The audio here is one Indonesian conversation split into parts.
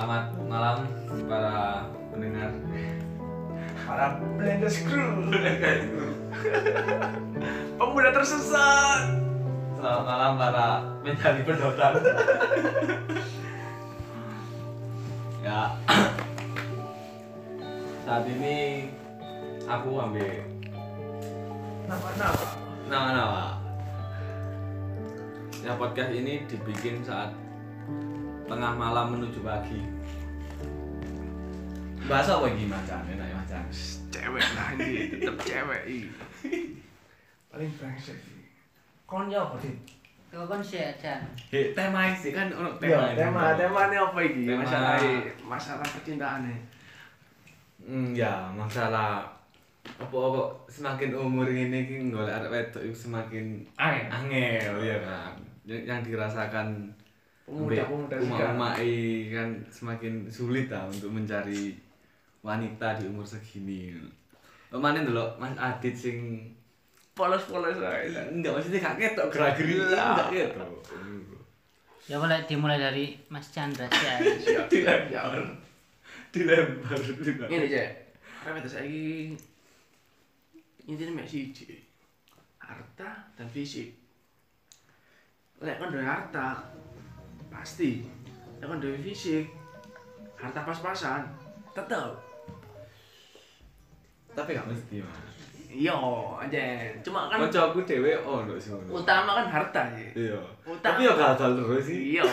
Selamat malam para pendengar. Para blender screw. Pemuda tersesat. Selamat malam para pencari pendotan. ya. Saat ini aku ambil Nama-nama. nama-nama. Ya podcast ini dibikin saat tengah malam menuju pagi. Bahasa apa gini macan? Enak ya macan. Cewek lah ini, tetep cewek ini. Paling brengsek ini. Kon ya apa sih? Kau kan sih aja. Hei, tema sih kan ono Iya, tema. tema, tema ini apa ini? Tema- Masalah masalah percintaan nih. Hmm, ya masalah apa kok semakin umur ini ki golek arek wedok itu semakin Angin. angel ya kan. Yang dirasakan Pemuda-pemuda sekarang. kan semakin sulit lah untuk mencari wanita di umur segini. Kemarin dulu Mas Adit sing Polos-polos aja. enggak maksudnya gak ketok gerak-geri Lah. enggak ketok. Ya boleh dimulai dari Mas Chandra sih. Siap, siap. Dilempar juga. Ini cek. Karena itu saya ini intinya siji. Harta dan fisik. Lek kan dari harta pasti. Lek kan dari fisik harta pas-pasan tetep. Tapi gak mesti, Mas. Iya, aja. Cuma kan Kancaku dhewe ono sing ngono. utama kan harta sih. Iya. Utama. Tapi ya gagal terus sih. Iya.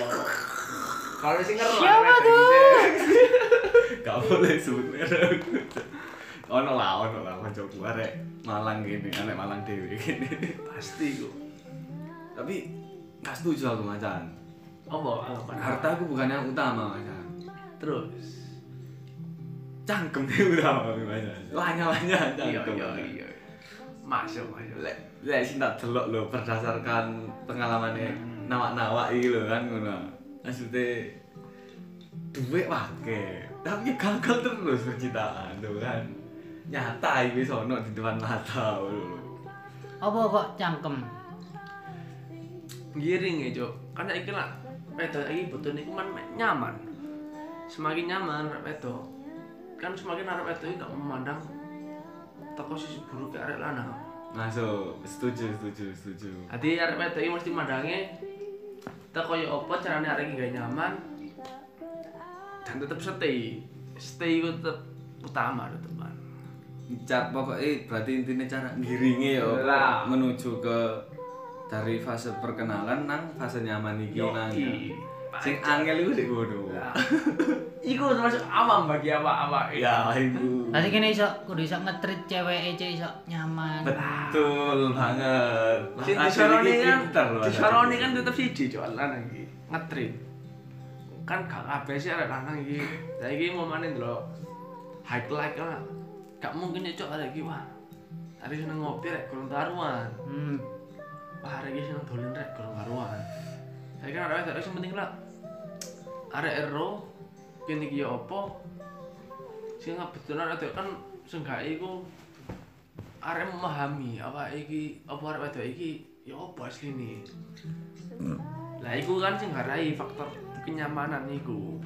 Kalau sing ngeru Siapa Gak boleh sebut merek. Ono lah, ono lah kancaku arek Malang gini, arek Malang dhewe gini. Pasti kok. Tapi gak setuju aku macan. Apa? Apa? Harta aku bukan yang utama macan. terus. Cangkem itu utama macan. Lanya-lanya Iya, cangkem. iya, iya. Masuk, masuk. Lek lek sing tak delok lho berdasarkan pengalamannya nawak-nawak iki lho kan ngono. Maksudnya duit wake, tapi gagal terus percintaan tuh kan. Nyata iki wis ono di depan mata lho. Apa kok cangkem? giring ya cok karena iki lah wedok iki butuh niku mek nyaman. Semakin nyaman arek wedok kan semakin arek wedok iki gak memandang toko sisi buruk ke arek lanang. Masuk, setuju, setuju, setuju. hati arek wedok iki mesti mandangnya toko yo apa carane arek iki gak nyaman dan tetep stay. Stay itu tetep utama teman. Car pokoknya berarti intinya cara ngiringi ya menuju ke dari fase perkenalan nang fase nyaman iki nang. Yoi. Sing angel iku sik ngono. Lah. Iku termasuk awam bagi apa-apa. Ya, iku. Tadi kene iso kudu iso ngetrit cewek aja iso nyaman. Betul banget. Sing iki kan, Adil. kan tetep siji cok lanang iki. Ngetrip. Kan gak kabeh sih arek lanang iki. Lah iki momane ndelok high like lah. Gak mungkin ya cok arek iki wah. Arek seneng ngopi rek kurang karuan. Hmm. Wah arek iki seneng dolen rek kurang karuan. Saya kan arek arek sing penting lah. Arek ero kene iki apa? Sing betul arek kan sing iku arek memahami apa iki apa arek wedok iki ya apa asline. Lah iku kan sing garai faktor kenyamanan iku.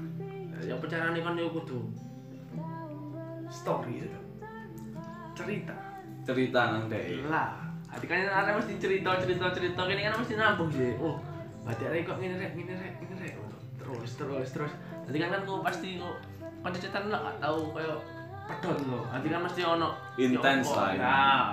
Lah ya apa carane kan yo kudu story itu. Cerita. cerita nang dek. Lah, hati kan ada mesti cerita cerita cerita gini kan mesti nambung sih. Oh, berarti ada kok ngene rek, ngene rek, ngene rek. Terus terus terus. Nanti kan kan kau pasti kau kan cerita lah gak tahu kayak pedot lo. Nanti kan mesti ono Intens ya apa, lah, ya. Nah,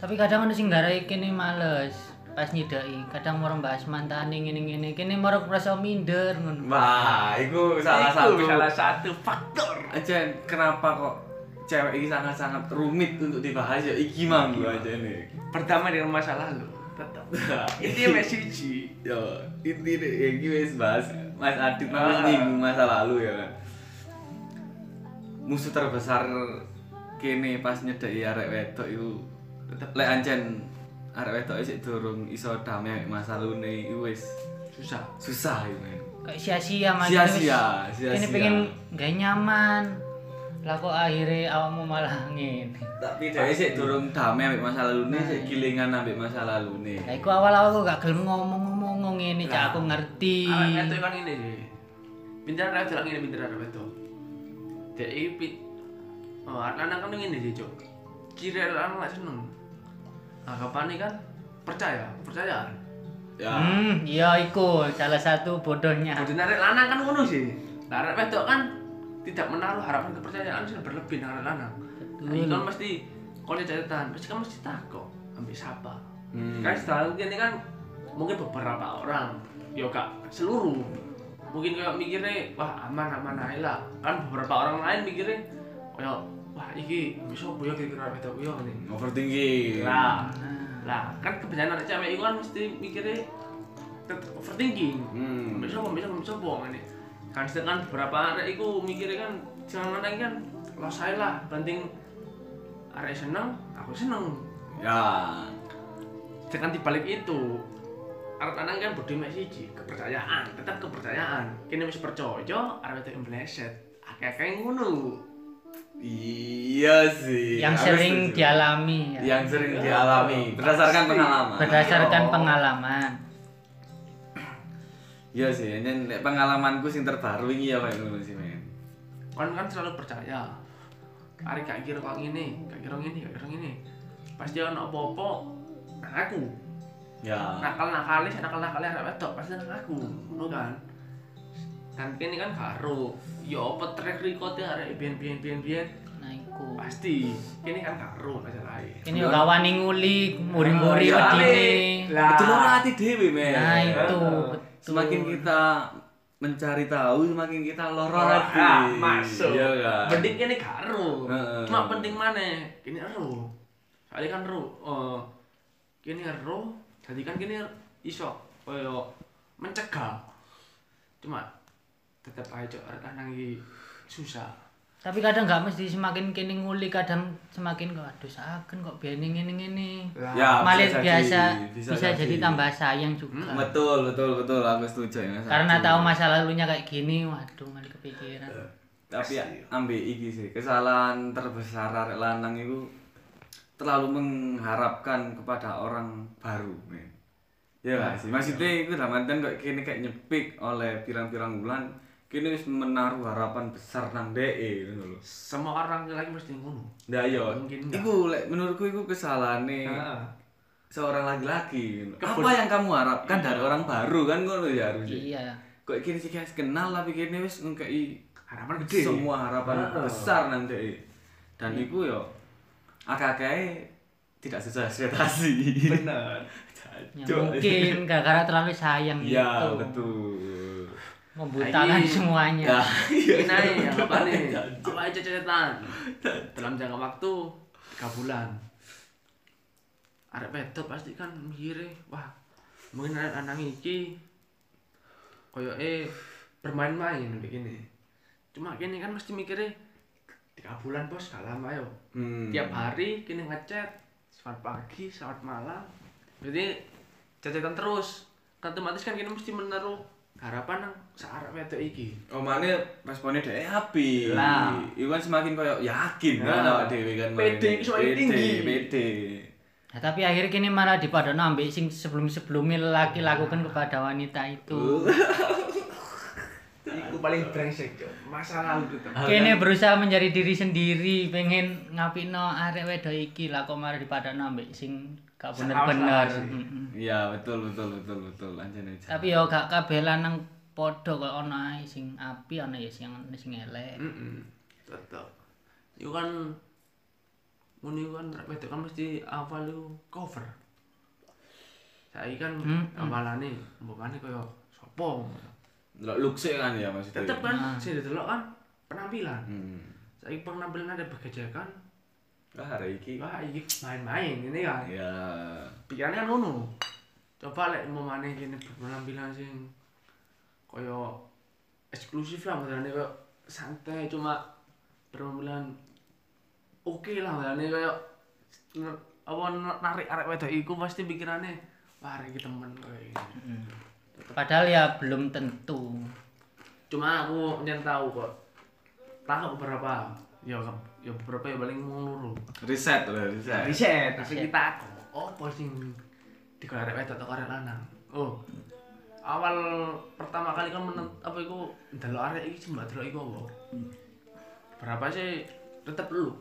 Tapi kadang ono sing garai kene males pas nyidai. Kadang mau bahas mantane ngene-ngene. Kene mau rasa minder ngono. Wah, iku salah satu. salah satu faktor. Aja kenapa kok cewek ini sangat-sangat rumit untuk dibahas ya iki mang gua aja nih. Pertama dengan masa lalu, tetap. Ini message. Yo, inti deh, ya iki wis bahas Mas Adit Ah. mas nyinggung masa lalu ya kan. Musuh terbesar kene pas nyedeki arek wedok iku Tetep lek ancen arek wedok sik durung iso damai masa lune iku wis susah. susah iku men. Sia-sia mah Sia-sia, sia-sia. Pengen gak nyaman. Lah kok akhirnya awakmu malah ngene. Tapi dhek sik durung damai ambek masa lalune sik gilingan ambek masa lalune. Lah iku awal-awal kok gak gelem ngomong-ngomong ngene cak aku ngerti. Awak itu kan ini sih. pinter arek wedok ngene pinter arek wedok dek iki pi- oh arek lanang kan ngene sih cuk ciri arek lanang lek seneng anggapannya kan percaya percayaan Ya. Hmm, iya iku salah satu bodohnya. Bodoh arek lanang kan ngono sih. Lah wedok kan tidak menaruh harapan kepercayaan sih berlebih nang arek lanang. Nah, kan mesti kalau catatan, pasti kan mesti takut ambil siapa. Hmm. Kan selalu ini kan mungkin beberapa orang, yo gak seluruh. Mungkin kayak mikirnya wah aman aman aja lah. Kan beberapa orang lain mikirnya kayak wah iki bisa ya kira-kira wedok yo nih. Overthinking. Lah, lah kan kebiasaan anak cewek itu kan mesti mikirnya overthinking. Hmm. Bisa apa, bisa apa, bisa Kan sedangkan beberapa arek itu mikirnya kan jangan mana kan lo saya lah, penting arek seneng, aku seneng. Ya. Sedangkan dibalik itu arek lanang kan budi mek siji, kepercayaan, tetap kepercayaan. Kini mesti percaya, arek itu meleset. Akeh-akeh ngono. Iya sih. Yang sering dialami ya. Yang sering dialami berdasarkan pengalaman. Berdasarkan Iya. pengalaman. Iya sih, ini nek pengalamanku sing terbaru ini ya kayak ngono sih men. kan kan selalu percaya Ari gak kira kok ngene, gak kira ngene, gak kira ngene. Pasti ono apa-apa nang aku. Ya. Nakal nakali, nakal nakali arek wedok pasti nang aku, ngono kan. Dan kene kan karo, ya apa track record arek biyen biyen biyen biyen Nah iku. pasti kene kan karo masalah Ini gak wani nguli, muri-muri Ah, iya. wedine. Lah. Itu lho hati dewe men. Nah itu betul. Semakin kita mencari tahu, semakin kita loro Ah, hati. masuk. Iya kan. Penting kene karo. Heeh. Cuma penting mana? Kene ero. Soalnya kan ero. Oh. Kene ero, jadi kan kene iso koyo mencegah. Cuma tetep aja lanang iki susah. Tapi kadang gak mesti semakin kini nguli, kadang semakin kok aduh saken kok biyen ngene ngene. Ya, Malah bisa biasa jadi, bisa, bisa jadi jadi. tambah sayang juga. Hmm, Betul, betul, betul. Aku setuju ya. Karena tahu masa lalunya kayak gini, waduh malah kepikiran. tapi ya, ambil iki sih kesalahan terbesar arek lanang itu terlalu mengharapkan kepada orang baru men ya gak sih maksudnya itu dalam artian kayak kini kayak nyepik oleh pirang-pirang bulan kini wis menaruh harapan besar nang DE gitu loh Semua orang lagi mesti ngono. Nah iya, Mungkin enggak. iku lek menurutku iku kesalahan Heeh. seorang laki-laki. Apa yang kamu harapkan dari orang baru kan ngono ya harusnya. Iya. Kok kini sih guys kenal tapi kini wis ngekei Harapan gede. semua harapan Heeh. besar nanti dan itu yo akak-akaknya tidak sesuai ekspektasi Bener. Ya, mungkin gara-gara terlalu sayang ya gitu. betul Membutakan Lagi- semuanya. ya Ini nih, apa nih? Apa aja catatan? Dalam jangka waktu 3 bulan. Arek wedok pasti kan mikirnya, wah, mungkin arek lanang iki koyo eh bermain-main begini. Cuma kini kan mesti mikirnya tiga bulan bos gak lama yo. Hmm. Tiap hari kini ngechat, selamat pagi, selamat malam. Berarti cecetan terus. Kan otomatis kan kini mesti menaruh harapan nang searek wedok iki. Oh mana responnya deh api. Lah. Iwan semakin koyo yakin kan Nah. awak dhewe kan. Pede, Pede, tinggi. Pede. Nah, tapi akhirnya kini malah dipadono ambek sing sebelum-sebelumnya lelaki lakukan kepada wanita itu. Iku paling brengsek, Cok. Masa lalu itu. Kini berusaha menjadi diri sendiri, pengen ngapino arek wedok iki lah kok malah dipadono ambek sing gak bener-bener. Iya betul betul betul betul aja. Tapi yo gak kabeh lanang padha kok ana sing api ana ya sing sing elek. Heeh. Tetep. Iku kan iku kan rek wedok kan mesti awal iku cover. Saiki kan Hmm, awalane mbokane koyo sapa. Delok sih kan ya maksudnya. Tetep kan Ah. sing didelok kan penampilan. Hmm. Saiki penampilan ada bergejakan, Ah hari iki. wah iki main-main ini kan. Ya. pikirannya kan ngono coba lek mau mana gini penampilan sing koyo eksklusif lah misalnya koyo santai cuma penampilan oke lah misalnya koyo apa narik arek wedok iku pasti pikirannya wah iki temen koyo gini Mm. Padahal ya belum tentu. cuma aku nyen tahu kok tahu beberapa ya ya beberapa ya paling ngurus Riset lah riset. riset tapi kita oh apa sing di arek wedok atau arek lanang. Oh awal pertama kali kan menent apa iku ndelok arek iki sembah delok iku apa? Berapa sih tetep lu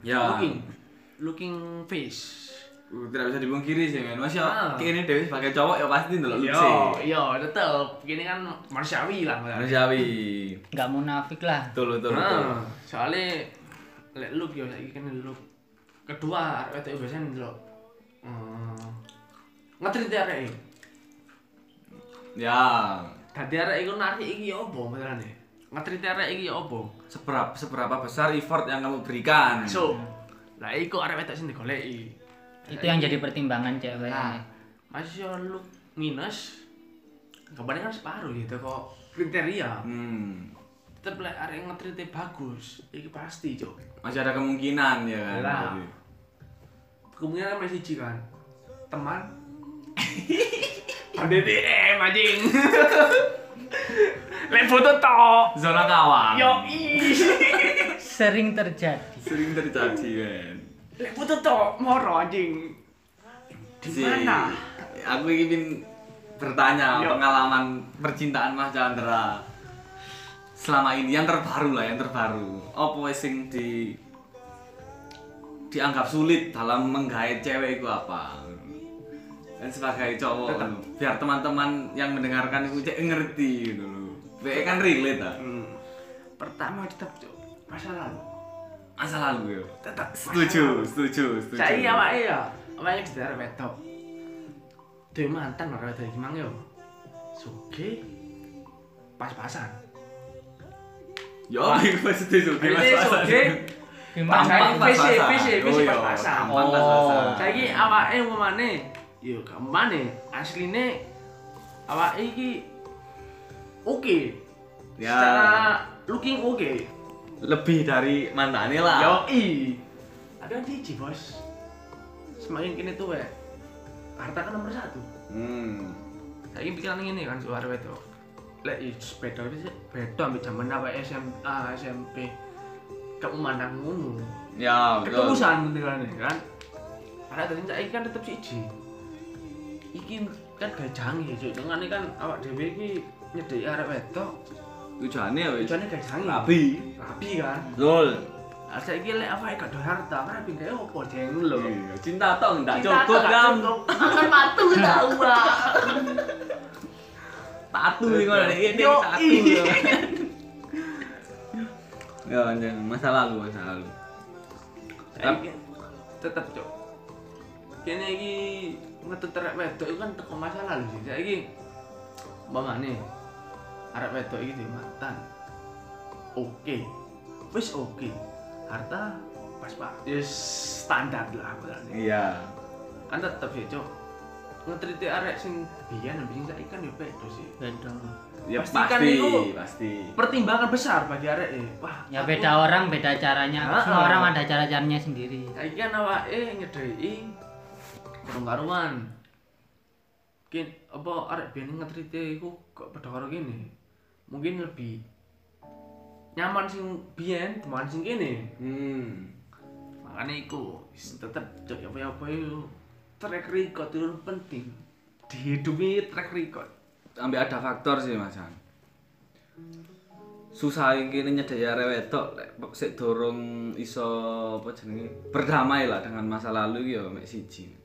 Ya. looking looking face. Uh, Tidak bisa dipungkiri sih men. Masih Ah. kini Dewi sebagai cowok ya pasti ndelok Iya, lucu. iya tetep. Gini kan manusiawi lah. Manusiawi. Nggak munafik lah. Betul betul betul. Nah, soalnya lek look ya saiki kan look. Kedua arek wedok biasanya ndelok. Hmm, ngetrit arek. Ya. Dadi arek iku narik iki ya apa masalahnya? Ngetrit arek iki ya apa? Seberapa seberapa besar effort yang kamu berikan? So, lah iku arek wedok sing digoleki. Itu yang jadi pertimbangan cewek. Nah, masih look minus. Kabarnya kan separuh gitu kok kriteria. Hmm. Tetep lek arek ngetritnya bagus, iki pasti, Cuk. Masih ada kemungkinan ya kan. Lah. Kemungkinan masih kan. Teman. Pada DM anjing. Lek foto tok. Zona kawan. Yo. Sering terjadi. Sering terjadi men. Lek foto tok moro anjing. Di Si- mana? Aku ingin bertanya Yo. pengalaman percintaan Mas Chandra selama ini yang terbaru lah yang terbaru. Apa sing di dianggap sulit dalam menggait cewek itu apa? Dan sebagai cowok, Tetap. biar teman-teman yang mendengarkan itu cek ngerti gitu loh. Biar kan relate ah. Hmm. Pertama tetap masa lalu. Masa lalu ya. Tetap Setuju, setuju, setuju. Saya awake ya. Awake di daerah wedok. Duwe mantan ora wedok iki mang yo. Suge pas-pasan. Yo. Ini Mas-masan. suge Gimana? Pas-pasan. Tampang pas-pasan. Oh iya, pas-pasan. tampang Oh. pas-pasan. Saiki awake umumane yo gampane asline awake iki oke. Ya. Secara looking oke. lebih dari mantannya lah. Yo i. Ada siji, Bos. Semakin kini tuh harta kan nomor satu. Hmm. Saiki pikiran ngene kan suara wedok. Lek i sepeda wis beda ambek jaman awake SMA, SMP. Kamu mandang ngono. Ya, betul. ketulusan beneran kan ada tadi saiki kan tetep siji iki kan gak jangi cuk dengan kan awak dhewe iki nyedeki arek wedok Tujuannya ya wis. tujuannya gak jangi Rapi. rapi kan Betul. Nah, saiki lek awake gak ada harta kan pindahe opo jeng lho Iya, Cinta enggak Cinta cukup kan. makan patu nih kalau ada ini Yo, tatu. iya. Ya, anjing, masa lalu, masa lalu. Saiki tetep cuk kene iki ngetut arek wedok itu kan teko masa lalu sih saiki umpamane arek wedok iki mantan oke wis oke harta pas pak yes standar lah berarti Iya. kan tetep ya cuk ngetriti arek sing biyen ambek sing saiki kan yo beda sih Beda. Ya Pasti kan pasti, itu- pasti. pertimbangan besar bagi arek eh wah Ya aku- beda orang, beda caranya. Semua orang ada cara-caranya sendiri. Saiki kan awake nyedeki kurang karuan. Mungkin apa arek biyen ngetrite iku kok padha karo kene. Mungkin lebih nyaman sing biyen teman sing kene. Hmm. Makanya iku wis tetep cok apa-apa itu track record itu penting. Dihidupi track record. Ambil ada faktor sih, Mas. Han. Susah iki nyedeki arek wedok lek sik dorong iso apa jenenge berdamai lah dengan masa lalu iki ya mek siji.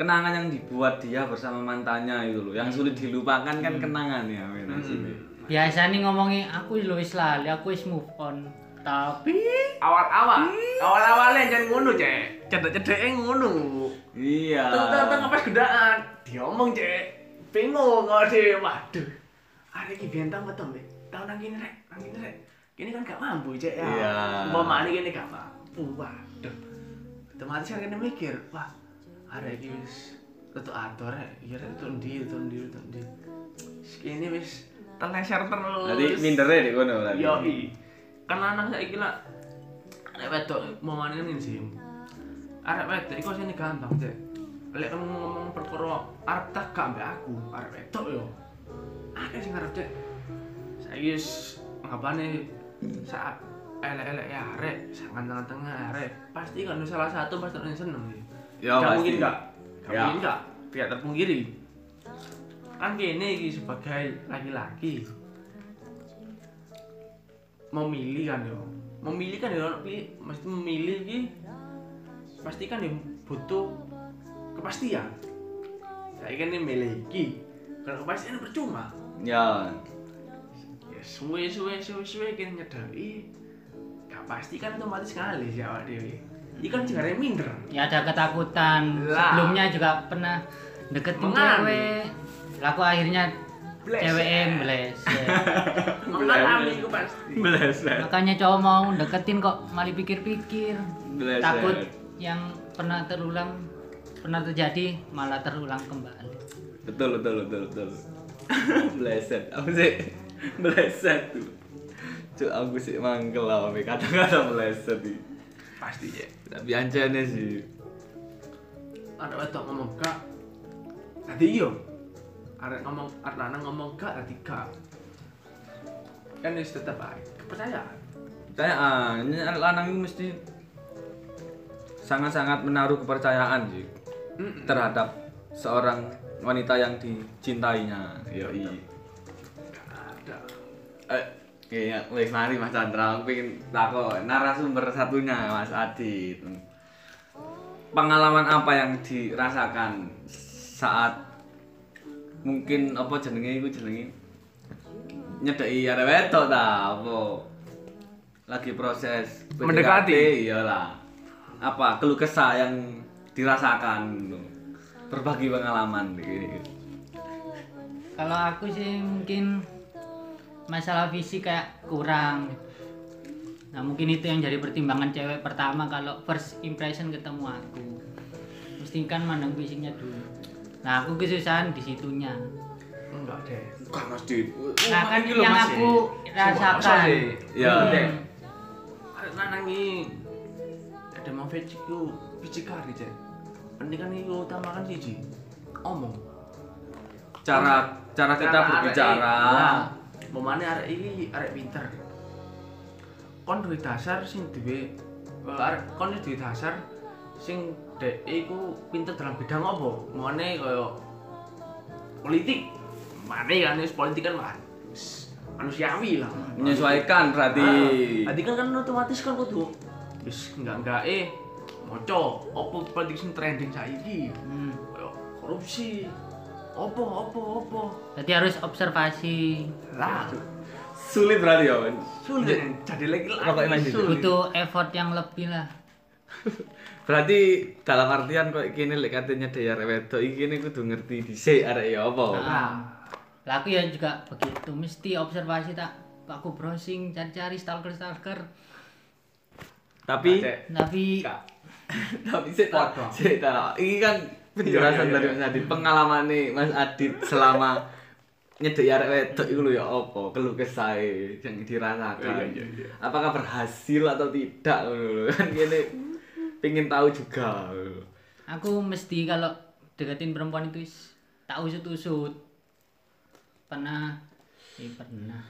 Kenangan yang dibuat dia bersama mantannya itu loh, yang sulit dilupakan kan kenangan ya men asine. Biasanya ngomongi aku lu wis lali, aku wis move on. Tapi Awal-awal, awal-awalnya jangan ngono, Cek. Cedek-cedeke ngono. Iya. Tentang pas gedaan, diomong cek, bingung dia, waduh, ada ki bintang betul mbak, tahun nang kini rek, nang kini rek, kini kan gak mampu cek ya, Iya. mau mana kini gak mampu, waduh, otomatis kan kini mikir, wah, ada ki wis, itu atur rek, iya rek, itu ndi, itu ndi, itu ndi, kini wis terleser terus, Jadi mindere di kono berarti. Yoi. Karena anak saya gila arek wedok mau mainin ini sih. Arek wedok iku sini gampang, Cek. Lek kamu ngomong perkara arep tak gak ambek aku, arek wedok yo. Akeh sing arep, Cek. Saiki wis ngapane saat elek-elek ya arek, sangan tengah-tengah arek. Pasti kan salah satu pasti seneng sih. Ya, Gak mungkin enggak. Gak Ya. mungkin enggak. Tidak terpungkiri. kan iki sebagai laki-laki memilih kan yo memilih kan yo pilih mesti memilih iki pasti kan yo butuh kepastian saya kan ini milih iki kalau kepastian percuma Ya. ya suwe suwe suwe suwe kini nyedai gak pasti kan otomatis kali sih awak dewi ini kan juga ada yang minder Ya ada ketakutan. Lah. Sebelumnya juga pernah deketin Mengan. cewek. Laku akhirnya cewek mengalami itu pasti Bleset. Makanya cowok mau deketin kok malah pikir-pikir. Takut yang pernah terulang pernah terjadi malah terulang kembali. Betul betul betul betul. Bleset. Apa sih? Bleset tuh. Cuk aku sih mangkel lah kata-kata bleset iki. pasti ya Tapi anjane sih. ada wetok ngomong gak tadi iyo ada ngomong ada lanang ngomong gak tadi gak kan itu tetap baik kepercayaan ah, ini anak lanang itu mesti sangat-sangat menaruh kepercayaan sih Mm-mm. terhadap seorang wanita yang dicintainya. Yoi. Gak ada Eh, kayaknya wis mari Mas Chandra, aku pengen takut narasumber satunya Mas Adit. Pengalaman apa yang dirasakan saat mungkin apa jenenge iku jenenge nyedeki arek wedok ta apa lagi proses PDKT, Mendekati. iyalah apa keluh kesah yang dirasakan berbagi pengalaman gitu. Kalau aku sih mungkin masalah fisik kayak kurang. Nah mungkin itu yang jadi pertimbangan cewek pertama kalau first impression ketemu aku. Mesti kan mandang fisiknya dulu. Nah aku kesusahan di situnya. enggak deh Bukan Mas Dit. Nah kan ini yang Mas, aku ya. Masa rasakan. Ya. Hmm. ini ada mau fisik itu fisik kari cek penting kan itu utamakan sih omong cara cara kita Cara berbicara Memane arek iki arek pinter. Kon duwe dasar sing duwe arek kon duwe dasar sing dek iku pinter dalam bidang apa? Memane kaya politik. Mane kan wis politik kan wis manusiawi lah. menyesuaikan berarti Ah, Tadi kan kan otomatis kan kudu wis enggak enggak eh moco apa politik sing trending saiki. Hmm. Korupsi. Apa apa apa. Jadi harus observasi. Lah, sulit berarti ya sulit jadi lagi Rokok lagi. Butuh effort yang lebih lah. berarti dalam artian kok kini lek katanya dia wedok iki kene kudu ngerti dhisik arek ya apa Nah, lah aku ya juga begitu. Mesti observasi tak. Aku browsing cari-cari stalker-stalker. tapi Cek. Tapi Kak, tapi sih tak Waduh. sih tak iki kan penjelasan Iya, iya, dari iya. Mas Adit pengalaman nih Mas Adit selama nyedek arek wedok iku lho ya apa keluh kesahe yang dirasakan Iya, iya, iya. apakah berhasil atau tidak lho. kan kene pengen tahu juga aku mesti kalau deketin perempuan itu is, tak usut-usut. Pernah, eh pernah.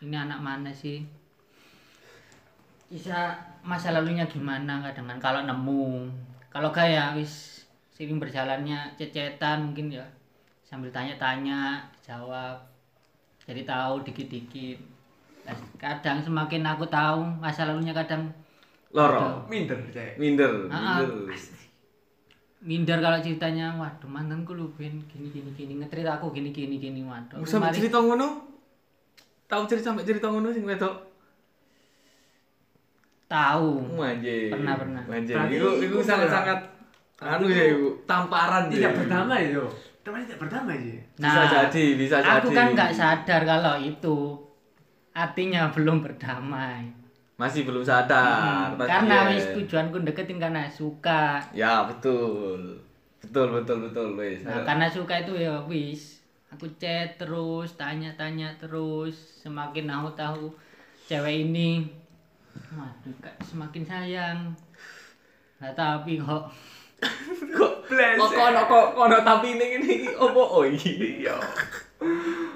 Ini anak mana sih? Bisa masa lalunya gimana kadang kan kalau nemu. Kalau kayak wis sering berjalannya cecetan mungkin ya. Sambil tanya-tanya jawab jadi tahu dikit-dikit. Nah, kadang semakin aku tahu masa lalunya kadang loro. Minder cek. Minder Ah, minder. minder kalau ceritanya waduh mantanku lu ben gini gini gini ngetrit aku gini gini gini waduh. Sampai mari- cerita ngono? Tahu cerita sampai cerita ngono sing wedok? Tahu. Manje. Pernah, pernah. Manje. Iku iku sangat-sangat anu ya iku tamparan tidak ya. berdamai yo teman tidak berdamai sih Bisa jadi, bisa aku jadi. kan nggak sadar kalau itu artinya belum berdamai Masih belum sadar. Hmm, pasti karena ya. wis tujuanku deketin karena suka Ya, betul. Betul, betul, betul, wis. nah karena suka itu ya wis aku chat terus tanya-tanya terus semakin aku tahu cewek ini waduh kak semakin sayang nah tapi kok kok kok kono kok kono tapi ini ini opo oh iya.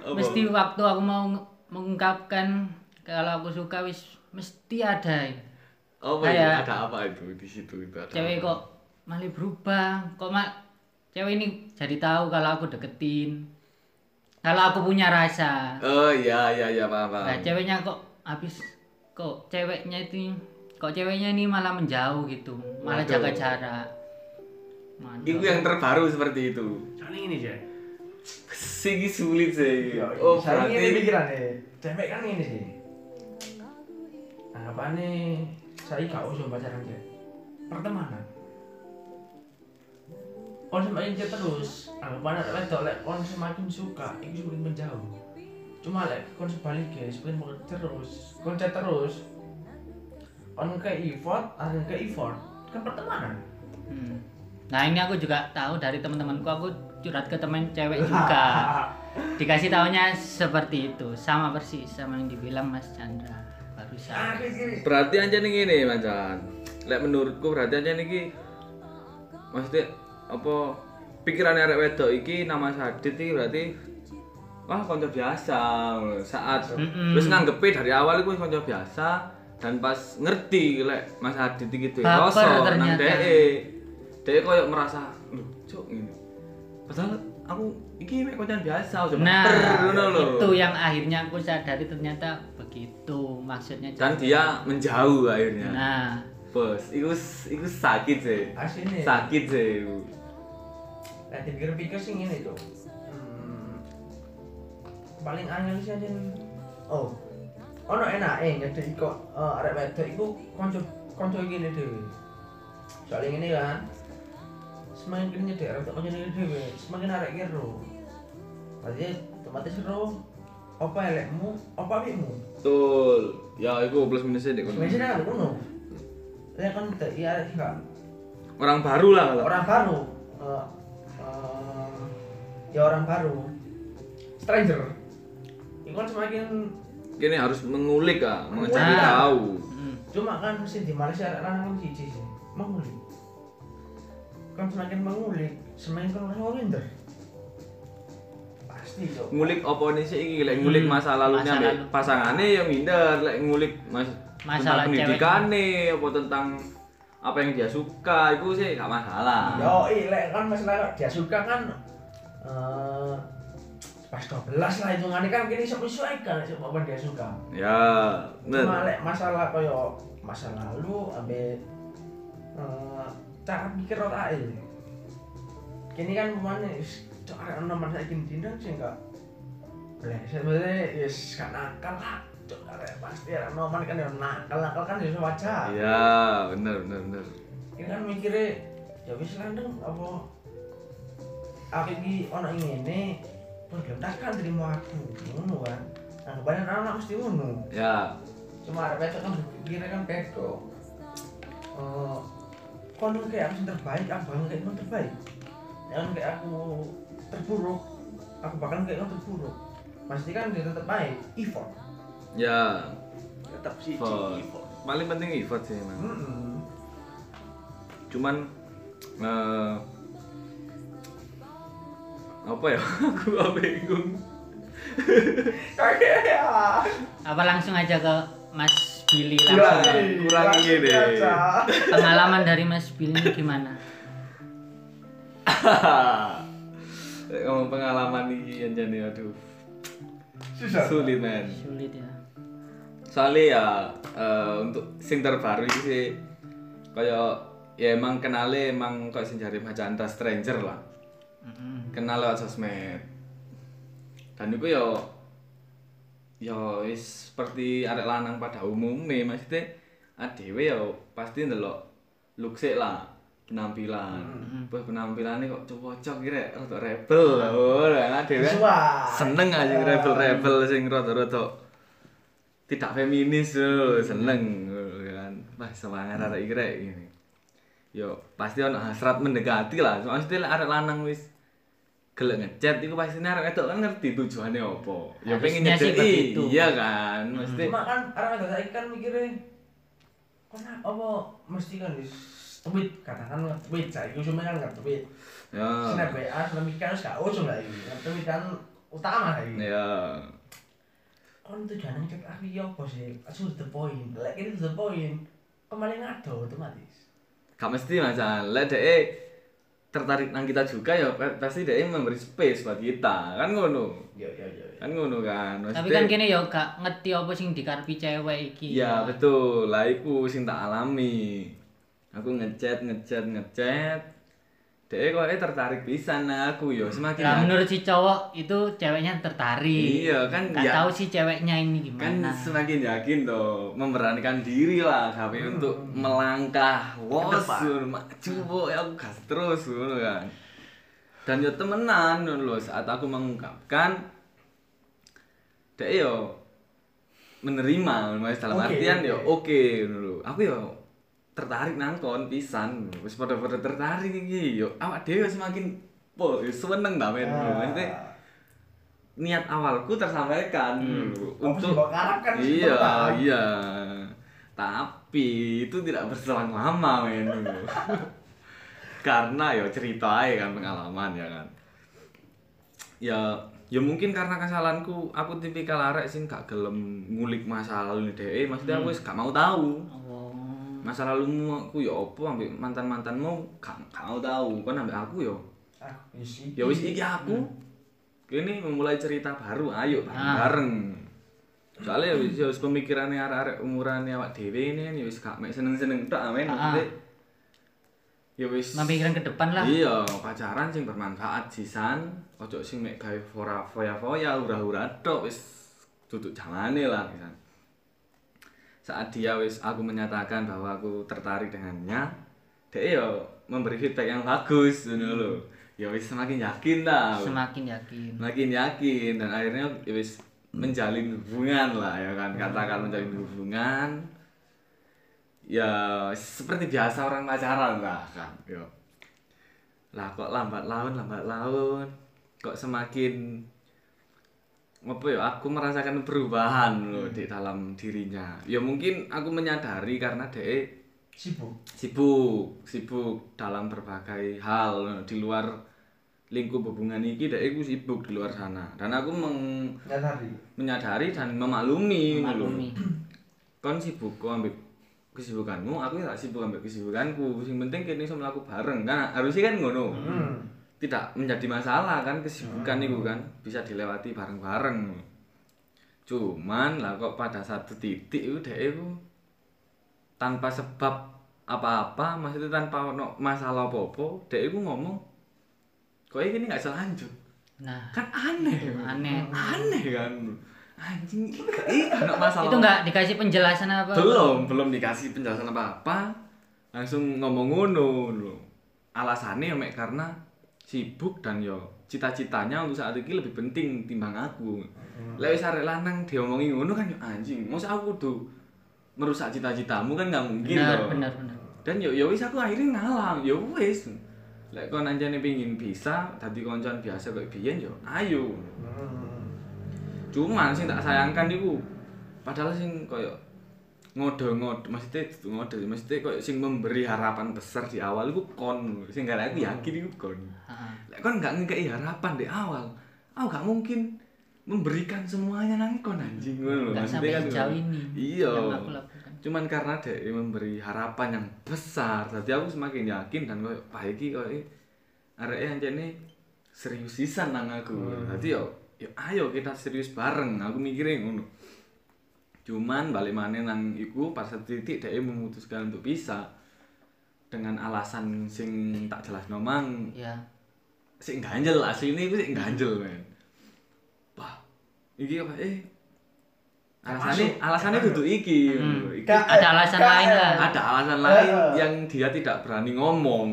Apa? mesti waktu aku mau mengungkapkan kalau aku suka wis mesti ada Apa kayak-? Ada apa itu di situ itu ada. cewek apa? kok malah berubah kok mak cewek ini jadi tahu kalau aku deketin kalau aku punya rasa Oh iya iya iya paham paham. nah ceweknya kok habis kok ceweknya itu kok ceweknya ini malah menjauh gitu malah Waduh. jaga jarak Mantap. Itu yang terbaru seperti itu. Soalnya ini aja. Sigi sulit sih. Oh saya ini berarti pikiran deh. Cewek kan ini sih. Anggapannya saya gak usah pacaran deh. Pertemanan. Kon semakin chat terus, anggapan ada wedok lek kon semakin suka, itu semakin menjauh. Cuma lek kon sebaliknya, semakin mau terus, kon chat terus. Kon ke effort, ada ke effort, kan pertemanan. Hmm. Nah ini aku juga tahu dari teman-temanku aku curhat ke teman cewek juga dikasih tahunya seperti itu sama persis sama yang dibilang Mas Chandra barusan. berarti aja nih gini macan. Lek menurutku berarti aja nih maksudnya apa pikirannya arek wedok iki nama Sadit iki berarti wah konco biasa saat Mm-mm. terus nganggepe dari awal iku wis konco biasa dan pas ngerti lek Mas Adit iki duwe Baper rasa nang dhek dhek koyo merasa lho cuk ngene padahal aku iki mek koncan biasa aja Nah lho itu yang akhirnya aku sadari ternyata begitu maksudnya. dan dia menjauh akhirnya Nah bos iku iku sakit sih Aslinya. sakit sih. Nah, dipikir-pikir sih ngene tuh. Hmm, paling angel sih aja Oh. Ono enak eh nyedeki kok eh, arek wedok iku kanca kanca iki ne dhewe. Soalnya ngene kan. Semakin kini nyedek wedok kanca ini dhewe, semakin arek iki ro. Berarti otomatis ro apa elekmu, apa apikmu. betul. Ya iku plus minusnya dek Sebenarnya kan ngono. Ya kan iya arek enggak orang baru lah kalau orang baru. Eh, eh, ya orang baru. Stranger. Itu kan semakin kini harus mengulik ah mencari tahu. Hmm. cuma kan sih di Malaysia ada lanang kan cici sih. Mengulik kan semakin mengulik. Semakin kan orang minder pasti cok. Ngulik apa nih sih iki? Lek ngulik Hmm, masa lalunya masa lalu. pasangannya ya minder lek ngulik mas Masalah tentang pendidikannya apa tentang apa yang dia suka itu sih gak masalah. Yo iya kan masalah dia suka kan eh pas 12 lah hitungannya kan kini sesuaikan sama apa dia suka. Ya bener. cuma lek masalah koyo masa lalu ambil eh, cara pikir otak kini kan ke mana cok ada nomor saya kini tindak sih enggak? Boleh sebenarnya yes gak nakal lah pasti ada nomor kan yang nakal nakal kan ya wajar. Ya bener bener bener. Ini kan mikirnya ya wis landeng apa? Aku iki ono terus belum takkan terima aku ngono kan? Anggapannya anak mesti ngono. Ya. Cuma ada besok kan berpikirnya kan pedo Eh, kono kayak aku yang terbaik aku bakal kayak yang terbaik. Yang kayak aku terburuk aku bakal kayak yang terburuk. Pasti kan dia tetap baik effort. Ya. Tetap sih effort. Paling penting effort sih emang Mm-mm. cuman eh, apa ya? Aku gak bingung. Kayak ya. Apa langsung aja ke Mas Billy Gila, langsung eh, kurang gini. pengalaman dari Mas Billy ini gimana? Lek ngomong pengalaman ini aja nih aduh susah sulit men Sulit ya. soalnya ya eh, untuk sing terbaru ini sih kayak ya emang kenalnya emang kayak sing jari Macanda stranger lah Mm-mm. kenal lewat sosmed dan itu ya ya wis seperti arek lanang pada umumnya maksudnya adewe ya pasti ndelok look sik lah penampilan. Wah penampilannya kok cocok kira rada rebel lah oh adewe seneng aja rebel-rebel sing rada-rada tidak feminis tuh seneng ngono kan. Wah semangat arek iki rek gini yo pasti ono hasrat mendekati lah lek arek lanang wis gelek ngechat iku pasti arek wedok kan ngerti tujuannya apa. Ya pengen nyedeki iya kan maksudnya cuma kan orang ada saya kan mikirnya kena apa mesti kan wis tweet katakan tweet saya itu cuma kan nggak tweet ya snap WA snap kan gak ujung lagi tweet kan utama lagi ya. Kon tujuan cek aku ya apa sih? Aku the point. Lek ini the point kembali ngado otomatis. Gak mesti mas. Lek dhek tertarik nang kita juga ya pa- pasti dia memberi space buat kita kan ngono Iya iya iya. kan ngono kan Tapi Maksudnya- kan kene ya gak ngerti apa sing dikarepi cewek iki. Iya betul, lah iku sing tak alami. Aku ngechat ngechat ngechat. Dek kok eh tertarik pisan nang aku? Yo semakin Lah ya- menurut si cowok itu ceweknya tertarik. Iya, kan Gak ya- tahu si ceweknya ini kan gimana. semakin yakin toh memberanikan diri lah tapi untuk melangkah. Wos maju bo ya aku gas terus ngono kan. Dan yo temenan ngono lho saat aku mengungkapkan dek yo menerima dalam Oke, artian oke. yo oke ngono lho. Aku yo tertarik nangkon pisan. Wis padha-padha tertarik iki. Yo awak dhewe semakin po yo seneng ta men. Ah. maksudnya niat awalku tersampaikan. Mbak? Karep kan iya iya. Tapi itu tidak berselang lama men. Karena ya cerita aja kan pengalaman ya kan. Ya ya mungkin karena kesalahanku aku tipikal arek sing gak gelem ngulik masa lalu dhewe. Maksudnya aku wis gak mau tahu. Oh. Masa lalumu aku ya opo ambek mantan-mantanmu gak, gak mau tahu kan ambek aku ya. Ah, isi. ya wis iki aku. Kini memulai cerita baru ayo Ah. bareng-bareng. Soalnya ya wis ya wis pemikirannya arek-arek umurannya awak dhewe ini kan ya wis gak mek seneng-seneng tok amen Ah. maksudnya. Ya wis. Memikirkan ke depan lah. iya pacaran sing bermanfaat sisan. Ojo sing mek gawe fora foya-foya hura-hura tok wis duduk jamane lah sisan saat dia wis aku menyatakan bahwa aku tertarik dengannya dia ya memberi feedback yang bagus ngono lho. Ya wis semakin yakin dah Semakin yakin. makin yakin dan akhirnya ya wis menjalin hubungan lah ya kan. Katakan menjalin hubungan ya seperti biasa orang pacaran lah kan. Yo lah kok lambat laun lambat laun kok semakin apa ya aku merasakan perubahan loh di dalam dirinya ya mungkin aku menyadari karena dia Sibuk. sibuk sibuk dalam berbagai hal di luar lingkup hubungan ini dia aku sibuk di luar sana dan aku meng- Nyadari. menyadari dan memaklumi ngono lho. Maklumi. kon sibuk kok ambil kesibukanmu aku tak sibuk ambil kesibukanku yang penting kini sama aku bareng kan harusnya kan ngono Hmm. Tidak menjadi masalah kan kesibukan itu kan bisa dilewati bareng-bareng. Cuman lah kok pada satu titik itu dia itu tanpa sebab apa-apa maksudnya tanpa ono masalah apa-apa dia itu ngomong kok ini nggak selanjut Nah, kan aneh. Aneh. aneh kan. Anjing ih masalah Itu nggak dikasih penjelasan apa? belum belum dikasih penjelasan apa apa langsung ngomong ngono lho. Alasannya ya mek karena sibuk dan yo cita-citanya untuk saat ini lebih penting timbang aku lek wis arek lanang diomongi ngono kan yo anjing masa aku tuh merusak cita-citamu kan nggak mungkin Benar, toh. benar, benar. dan yo yo wis aku akhirnya ngalah yo wis lek kon anjane pengin bisa dadi koncoan biasa kayak biyen yo ayo Hmm. cuman sing tak sayangkan iku padahal sing koyo ngode-ngode maksudnya itu ngode. Maksudnya koyo sing memberi harapan besar di awal iku kon. Sing gak aku yakin iku kon. Lek kon gak ngekei harapan di awal. Aku gak mungkin memberikan semuanya nang kon anjing. Ngono maksudnya kan ngono. ini iya. cuman karena dia memberi harapan yang besar jadi aku semakin yakin dan koyo pak iki koyo areke ancene serius sisan nang aku. Jadi yo yo ayo kita serius bareng. Aku mikirnya ngono cuman balik mana nang iku pas satu titik dia memutuskan untuk bisa dengan alasan sing tak jelas nomang Ya. sing ganjel asli ini sing ganjel men. Wah iki apa? Eh alasannya alasannya duduk iki. Hmm. iki. Ka- Ada alasan Ka- lain lah. ada alasan lain yang dia tidak berani ngomong.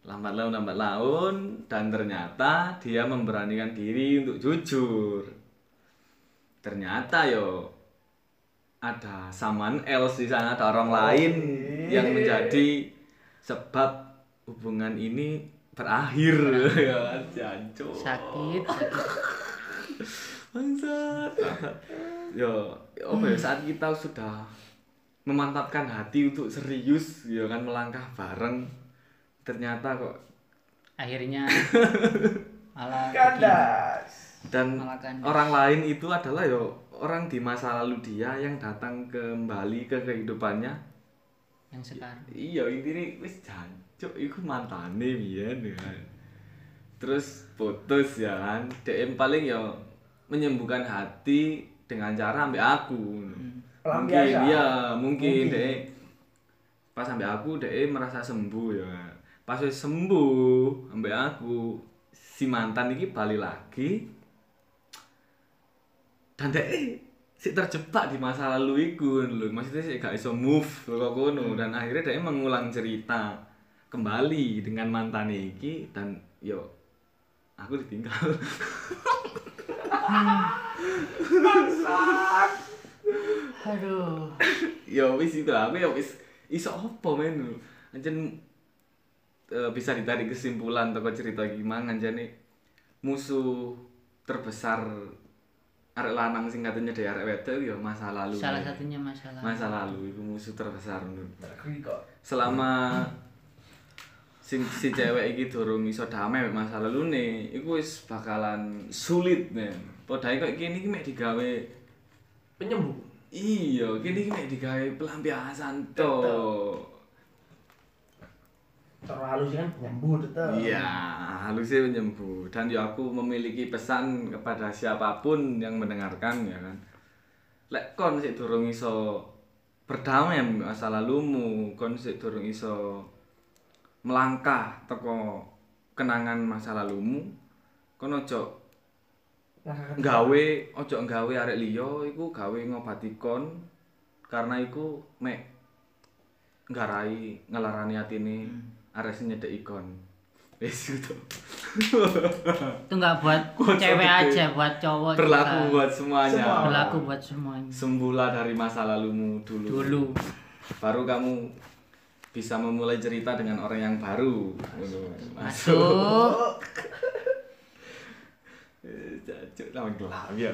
Lambat laun lambat laun dan ternyata dia memberanikan diri untuk jujur ternyata yo ada someone else di sana ada orang lain yang menjadi sebab hubungan ini berakhir ya jancuk Sakit. bangsat yo apa ya saat kita sudah memantapkan hati untuk serius ya kan melangkah bareng ternyata kok Akhirnya malah begini. Kandas. Dan orang lain itu adalah yo orang di masa lalu dia yang datang kembali ke kehidupannya yang sekarang. iya intinya wis jan cuk iku mantane biyen ya kan. terus putus ya kan DM paling ya menyembuhkan hati dengan cara ambil aku mungkin Pelampiasan. ya mungkin, Mungkin. dek pas ambil aku dek merasa sembuh ya kan. pas wis sembuh ambil aku si mantan ini balik lagi dan dek si terjebak di masa lalu iku. Lho maksudnya sih gak iso move kok kono dan akhirnya dia mengulang cerita kembali dengan mantan iki dan yo aku ditinggal. Aduh. Ya wis itu aku ya wis iso apa men? Anjen eh, bisa ditarik kesimpulan toko cerita gimana anjane musuh terbesar arek lanang sing katanya dari arek wedok ya masa lalu. Salah satunya masalah masa lalu itu musuh terbesar kok. selama si, si cewek iki durung iso damai masa lalu nih iku wis bakalan sulit men. Padahal kok kene iki mek digawe penyembuh. Iya kene iki mek digawe pelampiasan to Terlalu sih kan? Nyambut tetep. iya halusnya menyembuh dan ya aku memiliki pesan kepada siapa pun yang mendengarkan ya kan. Lek kon sik durung iso berdamai masa lalumu kon sik durung iso melangkah teko kenangan masa lalumu kon ojo gawe ojo gawe arek liya iku gawe ngobati kon karena iku mek nggarai ngelarani atine arek sing nyedeki kon wis gitu. Itu nggak buat cewek aja buat cowok berlaku juga. buat semuanya. Semua. berlaku buat semuanya. Sembuhlah dari masa lalumu dulu. Dulu. Baru kamu bisa memulai cerita dengan orang yang baru. Masuk. Masuk. Eh, Cacuk nama gelap. Ya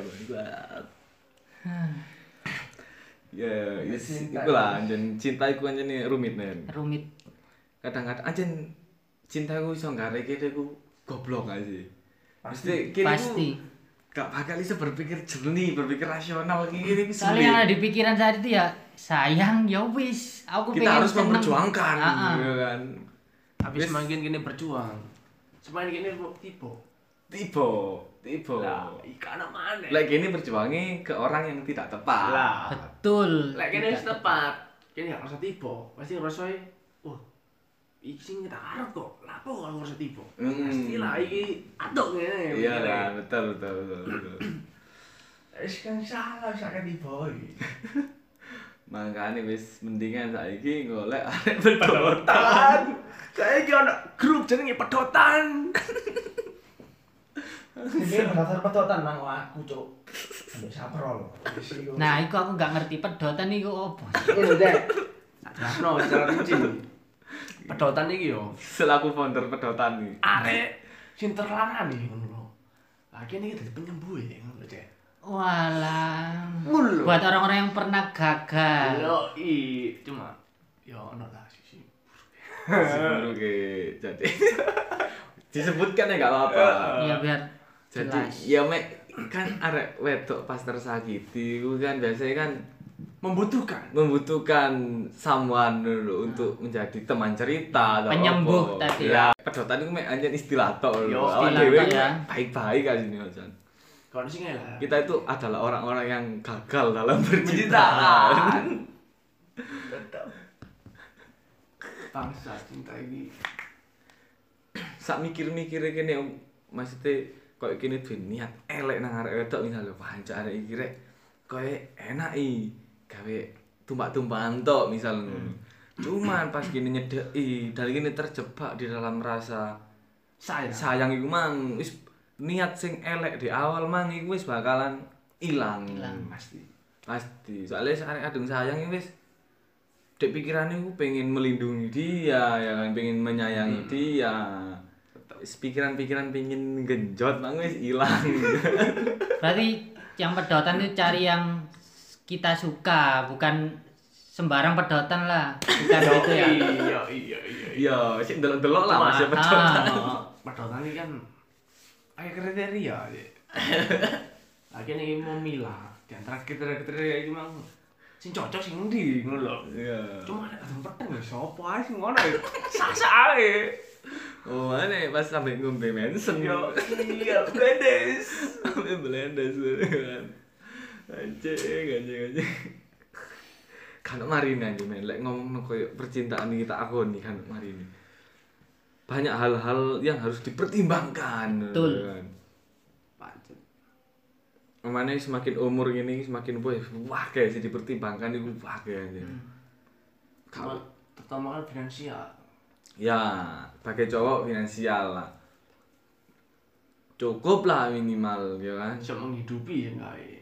ya yes, Cinta. iku lah anjen cinta iku anjen rumit nen. Rumit kadang-kadang anjen cinta iku iso ngareke iku goblok gak sih? Pasti. Kini pasti. gak bakal iso berpikir jernih berpikir rasional kayak gini soalnya yang ada di pikiran saat itu ya sayang ya wis aku kita pengen harus seneng. memperjuangkan Ah, ah. gitu kan? Tapi Wis. semakin gini berjuang semakin gini tipe tiba. Tiba lah ikan mana Lek gini berjuangnya ke orang yang tidak tepat. lah. Betul. Lek kene wis tepat, kene gak rasa tiba, pasti wah, iki sing tak arep kok, lapo kok ngrasa tiba? Hmm. Pasti lah iki atok ngene. Iya lah, betul betul betul. betul. Wis kan salah sakit di boy. Makanya wis mendingan saiki golek arek berdotan. Saya iki ana grup jenenge pedotan. Ini berdasar pedotan nang aku cuk. Ambil saprol. Iku. nah itu aku nggak ngerti pedotan itu apa ini deh. Jelasno secara rinci. Pedotan iki yo Selaku founder pedotan nih. arek sing terlarang nih ngono lho. Kene iki dadi penyembuh ya ngono lho, Cek. walah buat orang-orang yang pernah gagal Yo i cuma yo ono lah sisi. Ke jadi disebutkan ya nggak apa-apa. ya biar Jadi jelas ya mek kan arek wedok pas tersakiti kan biasanya kan Membutuhkan membutuhkan someone dulu untuk menjadi teman cerita atau Penyembuh apa. tadi. ya pedotan itu mek anjen istilah tok lho Awak dhewe ya. baik-baik kan Kalau sing lah. kita itu adalah orang-orang yang gagal dalam bercinta Percintaan. Bangsa cinta ini. sak mikir-mikir kene Om. maksudnya kok kene duwe niat elek nang arek wedok misalnya pancak arek iki rek koyo enak i gawe tumbak-tumbakan tok misal ngono. Cuman pas gini nyedeki, dari gini terjebak di dalam rasa Saya. sayang iku mang wis niat sing elek di awal mang iku wis bakalan ilang. Ilang. Pasti. Pasti. Soalnya arek kadung sayang iku wis dek pikirannya aku pengen melindungi dia ya kan pengen menyayangi dia Wis pikiran-pikiran pengen genjot mang wis ilang berarti yang pedotan itu cari yang kita suka bukan sembarang pedotan lah bukan gitu ya Iya, iya, iya. iya sik delok-delok lah Cuma, masih pedotan ah, Pedotan ini kan kayak kriteria aja. Lagi nih mau milah di antara kriteria-kriteria itu mang sing cocok sing endi ngono lho. Iya. Cuma ada adem peteng ya sapa ae sing ngono ya. Sak-sak ae. Oh, mana pas sampai ngombe mensen Yo, iya, belendes kan. Anjing, anjing, anjing. Kan mari nih men, lek ngomong koyo percintaan iki tak akoni kan mari ini. Banyak hal-hal yang harus dipertimbangkan. Betul. kan. Mana semakin umur gini semakin boy, wah kayak sih dipertimbangkan itu wah kayak aja. Cuma terutama kan finansial. Ya, pakai cowok finansial lah. Cukup lah minimal ya kan. Bisa menghidupi ya enggak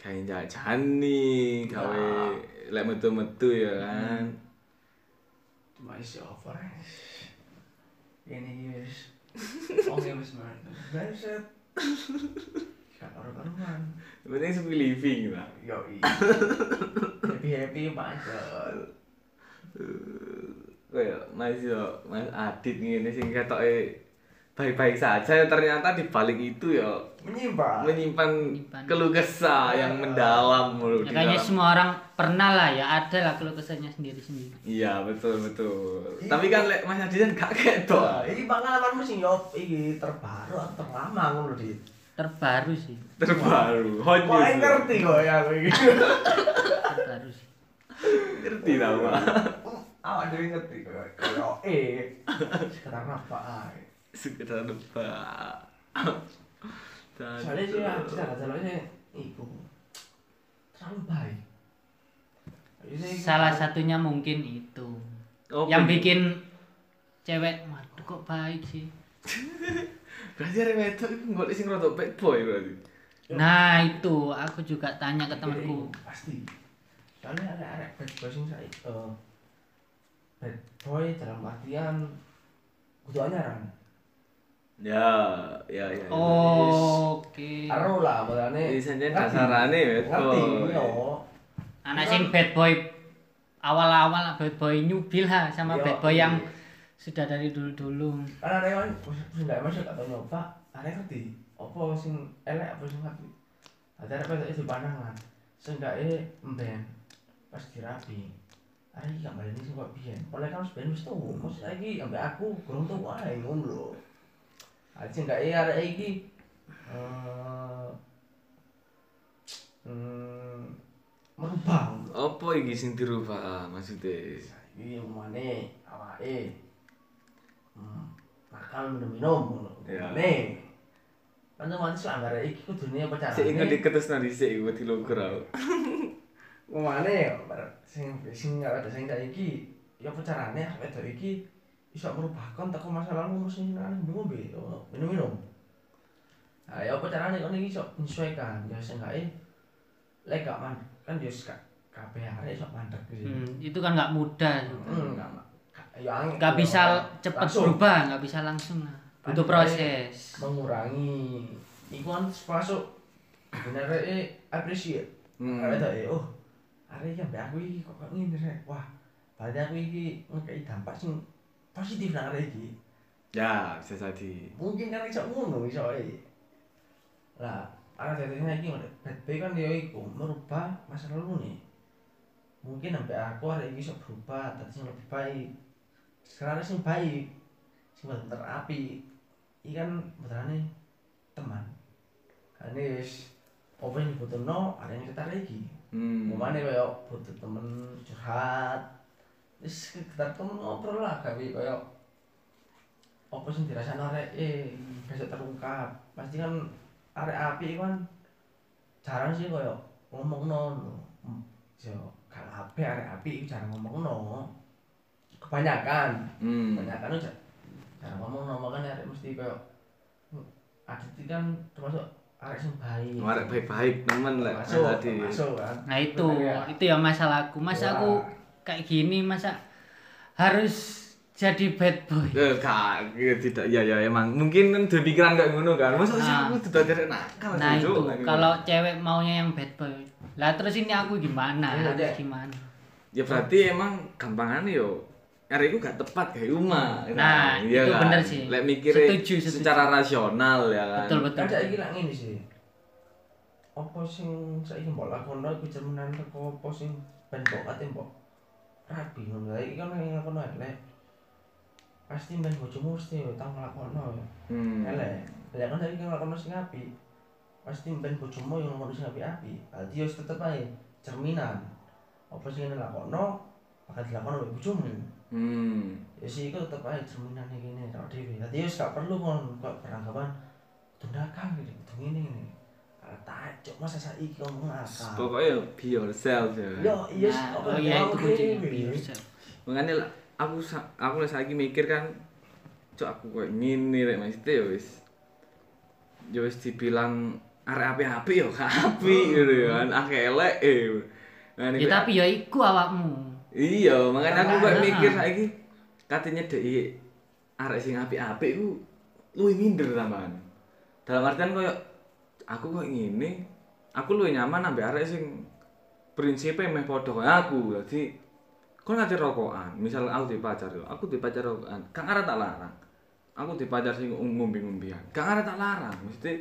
ya. Kayak jajan nih, gawe lek metu-metu ya kan. Cuma isi over. Ini wis. Oh, ya wis man. Buset. Gak karu-karuan. Yang Penting sepi living lah. Yo, iya. Happy-happy pancet. Kayak Mas yo, Mas Adit ngene sing ketoke baik-baik saja ternyata di balik itu ya Menyimpan. menyimpan Menyimpan. keluh kesah yang mendalam mulu Ya, kayaknya semua orang pernah lah ya ada lah kalau kesannya sendiri-sendiri. Iya, betul betul. Iya. Tapi kan lek Mas Adit kan gak ketok. Wah, ini pengalamanmu sing yo iki terbaru atau terlama ngono di. Terbaru sih, Terbaru. Hot Kok news. ngerti kok ya aku terbaru sih. Ngerti lah, Pak. Awak dhewe ngerti kok. Eh. Sekedar apa ae. Sekedar nebak. Soalnya sih aku cara caranya iku terlalu baik. Salah satunya mungkin itu. Oh, yang bener. bikin cewek, waduh kok baik sih. Berarti arek iku golek sing rada bad boy berarti. Nah itu aku juga tanya ke Iya, temanku. pasti. Soalnya ada arek bad boy sing saya eh, bad boy dalam artian kudu anyaran. Ya, ya, ya. Oh, Oke. Aro lah Ini saja ngerti. dasarane bad Ngerti yo. Anak sing bad boy awal-awal lah, bad boy newbie lah sama Yo, bad boy iya. yang sudah dari dulu-dulu. Arek kan wis ndak masuk atau nyoba, arek ngerti apa sing elek apa sing apik. Ada kok itu pandangan. Seenggaknya emben pas dirapi. Arek iki gak baleni sing kok biyen. Oleh kan ben wis tuwa, mesti lagi ambek aku kurang tuwa ngono lho. Arek seenggaknya arek iki eh hmm, merubah. Apa iki sing dirubah maksudnya? iki umane awake. Hmm, nakal minum-minum ngono Iya. umane kan otomatis langgar iki kudune apa Sik inget carane diketusno dhisik iku dilogur aku. umane sing sing ada sing iki ya apa carane wedok iki iso merubahkan teko masa lalu mesti nang ngombe oh, minum-minum Nah, ya apa carane kon iki iso menyesuaikan ya seenggaknya lek gak man kan ya gak kabeh arek iso mandek gitu. Hmm, itu kan nggak mudah. Hmm, nggak ma- ya angin. Nggak bisa cepat Langsung. berubah, nggak bisa langsung lah. Butuh Kan proses. mengurangi iku kan masuk bener eh appreciate Hmm. ada eh oh hari ambek aku iki kok ngene wah berarti aku iki ngekei dampak sing positif nang iki. Ya, bisa jadi. mungkin kan iso ngono iso ae. Lah arah dadine iki bad boy kan ya iku merubah masa lalu nih mungkin sampai aku hari ini iso berubah tadi sing lebih baik. Sekarang sing baik sing bener api iki kan benerane teman. Kan wis apa yang dibutuhno ada yang kita lagi. Hmm. Umane kaya butuh temen curhat. Wis temen ngobrol lah gawe kaya apa sing dirasakno arek eh besok terungkap. Pasti kan arek api kan jarang sih kaya ngomongno. Hmm, Yo gak kabeh arek api jarang ngomongno. Kebanyakan, Hmm. kebanyakan aja jarang ngomongno makanya arek mesti hmm, Adit kan termasuk arek sing baik. Arek baik-baik temen lah masuk, tadi. masuk kan. Nah itu, ya? itu ya masalahku. Masa Wah. aku kayak gini, masa harus jadi bad boy. Eh, kak, ya tidak, ya ya emang mungkin kan duwe pikiran kayak ngono kan. Masa sih Nah. aku tidak ada nakal Nah itu, kalau cewek maunya yang bad boy. Lah terus ini aku gimana? Iya, Harus gimana? gitu. Ya berarti emang gampangane yo. Arek iku gak tepat kayak Uma. Nah, iya itu kan? bener sih. Lek mikire Setuju, setuju. secara rasional ya kan. Betul betul. Iki lak ngene sih. apa sing saiki mbok lakono iku cerminan teko apa sing ben mbok ate mbok rapi ngono lha iki kan yang lakono elek pasti ben bojomu mesti yo tau nglakono yo Hmm. elek lha kan saiki nglakono sing apik pasti ben bojomu yang ngomong sing apik-apik. Dadi yo tetep ae cerminan. Apa sing ngene lakono bakal dilakono oleh bojomu. Hmm. ya sih itu tetep aja cerminan ini gini tau dewi tadi ya gak perlu kon kok beranggapan tundakan gitu kudu ini ini kalau tajuk masa saiki ngomong akal Pokoknya be yourself ya. yo iya Nah, kok oh iya itu kunci dewi Makanya lah, aku aku lah saiki mikir kan cok aku koyo ngene rek maksudnya ya wis ya wis dibilang arek api-api ya gak api gitu ya kan akeh elek eh. Nah, ya tapi ya iku awakmu Iya, makanya aku kok Nah. mikir saiki katanya dek arek sing apik-apik ku luwih minder tambahan. Dalam artian koyo aku kok ngene, aku luwih nyaman ambek arek sing prinsipe meh padha aku. Dadi kon ngate rokokan, misal aku di pacar aku di pacar rokokan, kang arek tak larang. Aku di pacar sing ngombe-ngombean, kang arek tak larang. Mesti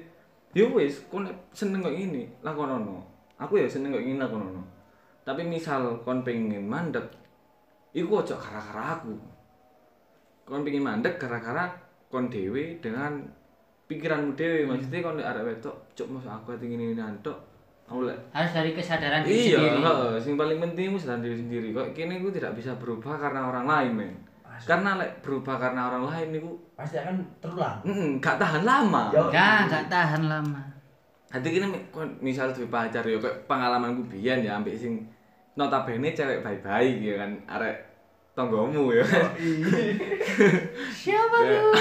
yo wis kon seneng kok ngene, lakonono. Aku ya seneng kok ngene lakonono. Tapi misal kon pengen mandek, iku ojo gara-gara aku. Kon pengen mandek gara-gara kon dewe dengan pikiranmu dewe. Maksudnya kon lek arek wedok, cok masa aku ati ngene ngene tok. Aku lek harus dari kesadaran diri Iya, sendiri heeh, sing paling penting wis sadar diri sendiri. Kok kene iku tidak bisa berubah karena orang lain, men. Pasti. Karena lek berubah karena orang lain iku pasti akan terulang heeh, gak tahan lama. Ya gak tahan lama Nanti kini misal duwe pacar yo kayak pengalamanku biyen ya ambek sing notabene cewek baik-baik ya kan arek tonggomu ya. siapa Kayak- tuh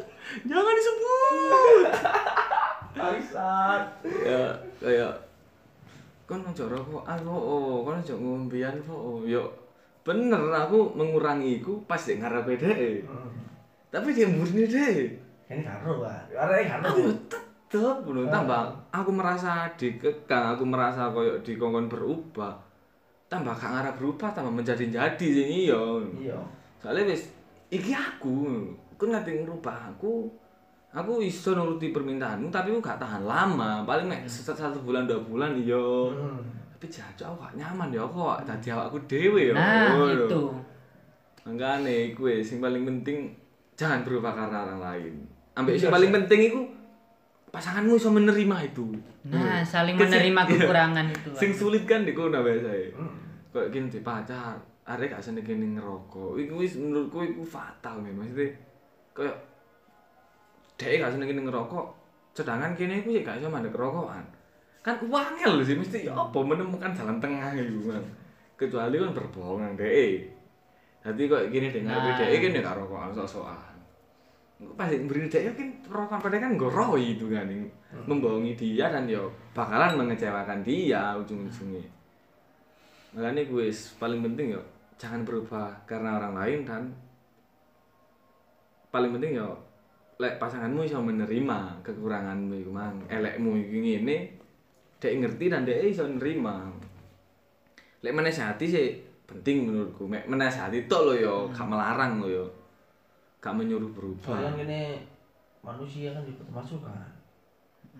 Jangan disebut. bangsat. Ya kayak kon ojo rokokan kok oh kon ojo ngombean kok oh yo bener aku mengurangi iku pas dek. Ngarepe dhek tapi dia murni deh ini karo kan arek karo aku tetep belum tambah aku merasa dikekang aku merasa koyo dikongkon berubah. Tambah gak ngarep berubah tambah menjadi jadi sing iya. Iya. Soalnya wis iki aku aku ngerti ngerubah aku aku iso nuruti permintaanmu tapi aku gak tahan lama paling mek satu, satu bulan dua bulan iya Hmm. tapi jancuk aku gak nyaman ya kok dadi awakku dhewe ya nah ngono. itu Makanya iku wis sing paling penting jangan berubah karena orang lain. Ambek Iya, sing paling penting iku pasanganmu iso menerima itu. nah saling Kan sing- menerima iya. kekurangan itu Sing sulit kan di kono biasae. Hmm. Kayak gini pacar, arek gak seneng gini ngerokok. Wis menurutku iku fatal men. Maksudnya kayak dhek gak seneng gini ngerokok, sedangkan kene iku sih gak iso mandek kerokokan. Kan wangel sih mesti ya apa menemukan jalan tengah iku kan. Kecuali kan berbohong nang dhek. Dadi kok gini dengan Nah. dhek kene gak rokokan sok-sokan. Pas beri dhek kan rokokan padahal kan goroi itu kan membohongi dia dan yo bakalan mengecewakan dia ujung-ujungnya. Makanya gue paling penting yo jangan berubah karena orang lain dan paling penting yo lek pasanganmu iso menerima kekuranganmu iku mang. Elekmu iki ngene dek ngerti dan dek iso nerima. Lek menasihati sih penting menurutku. Mek menasihati tok lo yo gak melarang lo yo gak menyuruh berubah. Soalnya gini manusia kan dibutuh masukan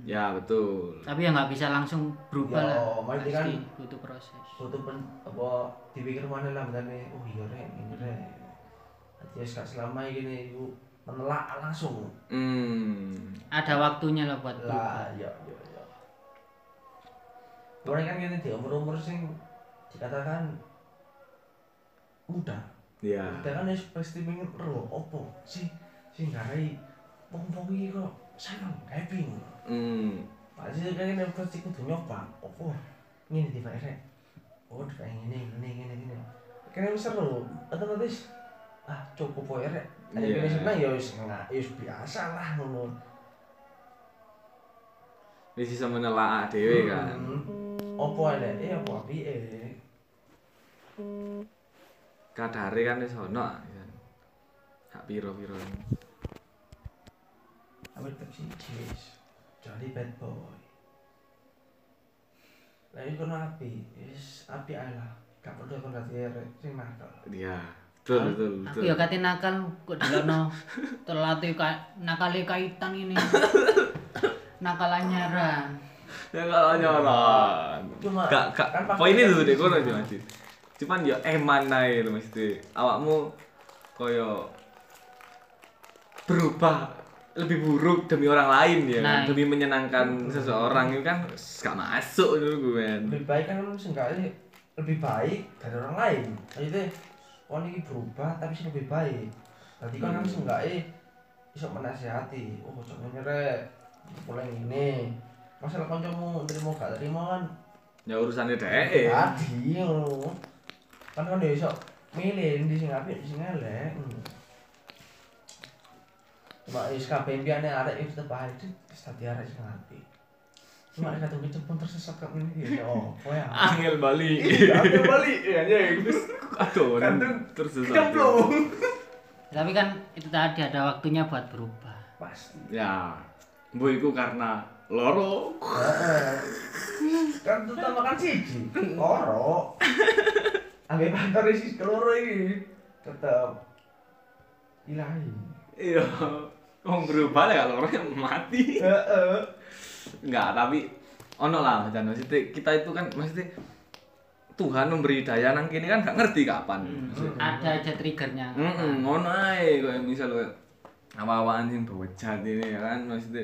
ya betul. Tapi ya nggak bisa langsung berubah Ya, lah. pasti kan- butuh proses. butuh pen apa dipikir mana lah betane oh iya rek ini rek Wis gak selama gini iku menelaah langsung. Hmm. Ada waktunya lah buat lah ya ya ya Orang kan gini di umur-umur sing dikatakan muda. Ya muda kan wis pasti pengen ero opo sih? Sing garai wong-wong iki kok seneng happy. Hmm. Pasti kan ini pasti kudu nyoba opo ngene di rek oh di ini ini ini ini kan seru otomatis ah cukup wae rek Iya. yeah. seneng ya wis enggak ya biasa lah ngono Wis bisa menelaah dhewe kan. Opo eh opo apike Kadare kan wis ono kan. Hak piro-piro. Ambil taksi wis jadi bad boy lah iku api wis api ae lah gak perlu kon dadi rek sing nakal Iya. Betul betul aku betul. ya kate nakal kok dilono terlatih ka nakale kaitan ini nakal anyaran Ya Gak gak kan faktor poinnya dulu kan deh kono sih. aja Mas. Cuman ya eman ae lho mesti. Awakmu koyo berubah lebih buruk demi orang lain ya, Nah, demi menyenangkan seseorang itu kan gak masuk dulu gue. lebih baik kan seenggaknya lebih baik dari orang lain maksudnya oh ini berubah tapi sih lebih baik. Tadi kan kan Hmm. seenggaknya bisa menasihati oh jangan nyerek mulai ini. Masalah kancamu terima gak terima kan? Ya urusannya deh. tadi ngono. Kan kan bisa milih di sing apik di sing elek cuma wis kabeh impiane arek wis tetep ae wis dadi arek sing apik cuma nek kadung kecepon tersesat kok ngene ya apa ya Angel Bali. Ambil balik ya anjing. Aduh, Kadung tersesat. Kemplung. Tapi kan itu tadi ada waktunya buat berubah. Pasti. Ya, bu iku karena loro. Kan terutama kan siji. Loro. Ambil kantor isi keloro iki tetep ilahi. Iya. Wong berubah kalau orangnya mati. Heeh. Enggak, tapi ono lah dan maksudnya kita itu kan maksudnya Tuhan memberi daya nang kini kan gak ngerti kapan. Hmm, Ada aja triggernya. Heeh, ngono ae koyo misal koyo awak-awakan sing bocah ini ya kan maksudnya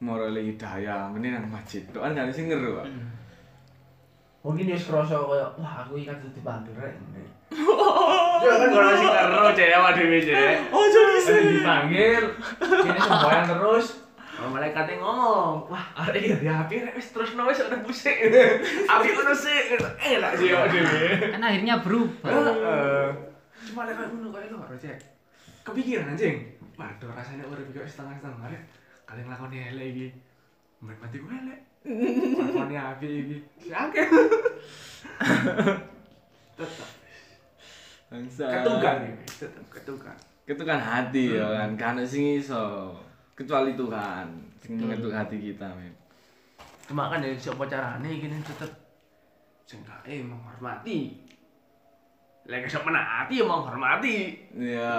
moral hidayah mending nang masjid tok kan gak sing ngeru. Pak. Hmm. Mungkin dia kerasa kayak wah aku iki kan dipanggil rek. Ya kan kalau sing karo cewek dhewe cewek. Oh, jadi Ada dipanggil, ini sembahyang terus. Oh, malaikatnya ngomong, wah ada ini di api, rek, wis terus no, wis udah pusing. Api udah sih, enak sih dhewe. Kan akhirnya berubah. Heeh. Cuma lek ngono kayak lo harus cek. Kepikiran anjing. Waduh rasanya urip iki setengah-setengah rek. Kalian nglakoni elek iki. Mbak mati gue elek. Nglakoni api iki. Sakit. Tetap Bangsa. ketukan iki, tetap ketukan. Ketukan hati ya kan, kan sing iso kecuali Tuhan sing mengetuk hati kita men. Cuma kan ya siapa carane gini tetep sengkae menghormati. Lek sok menaati ya menghormati. Iya,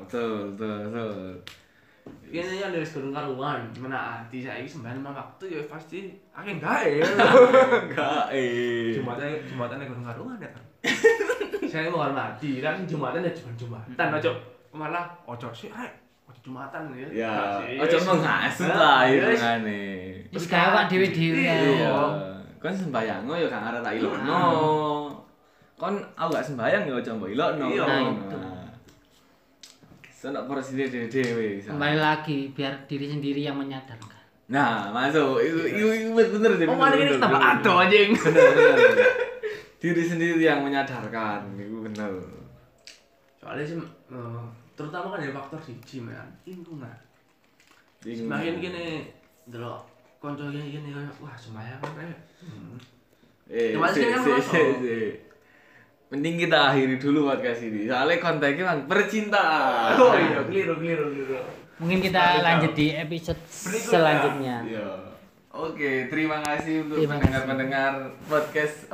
betul, betul, betul. Ini yang dari sekarang karuan menaati saya sembahyang lima waktu ya pasti akhirnya gae. Enggak eh. Jumatan jumatan yang kurang karuan ya kan. Saya menghormati kan jumatan ya cuma jumatan ojo malah ojo sih jumatan ya. Ya, wis. menghasut lah wis. kan Wis gawe awak dhewe-dhewe Iya. ae. Iya. Kon sembayang ya kan arek tak ilokno. Kon aku gak sembayang ya ojo mbok ilokno. Iya. Nah, Nah, itu. Sono porsi dhewe-dhewe. Kembali lagi biar diri sendiri yang menyadarkan. Nah, masuk. Itu itu itu bener deh. Oh, mana ini tambah ado anjing. Diri sendiri yang menyadarkan, itu bener. Soalnya sih eh, terutama kan ya faktor siji man, lingkungan. Semakin gini delok konco gini gini wah sembahyang kan. Hmm. Eh, Ya, masih si, kan si, si, si. Mending kita akhiri dulu podcast ini. Soalnya kontennya kan percintaan. Oh iya, keliru keliru keliru. Mungkin kita lanjut di episode selanjutnya. Iya. Oke, terima kasih untuk pendengar-pendengar podcast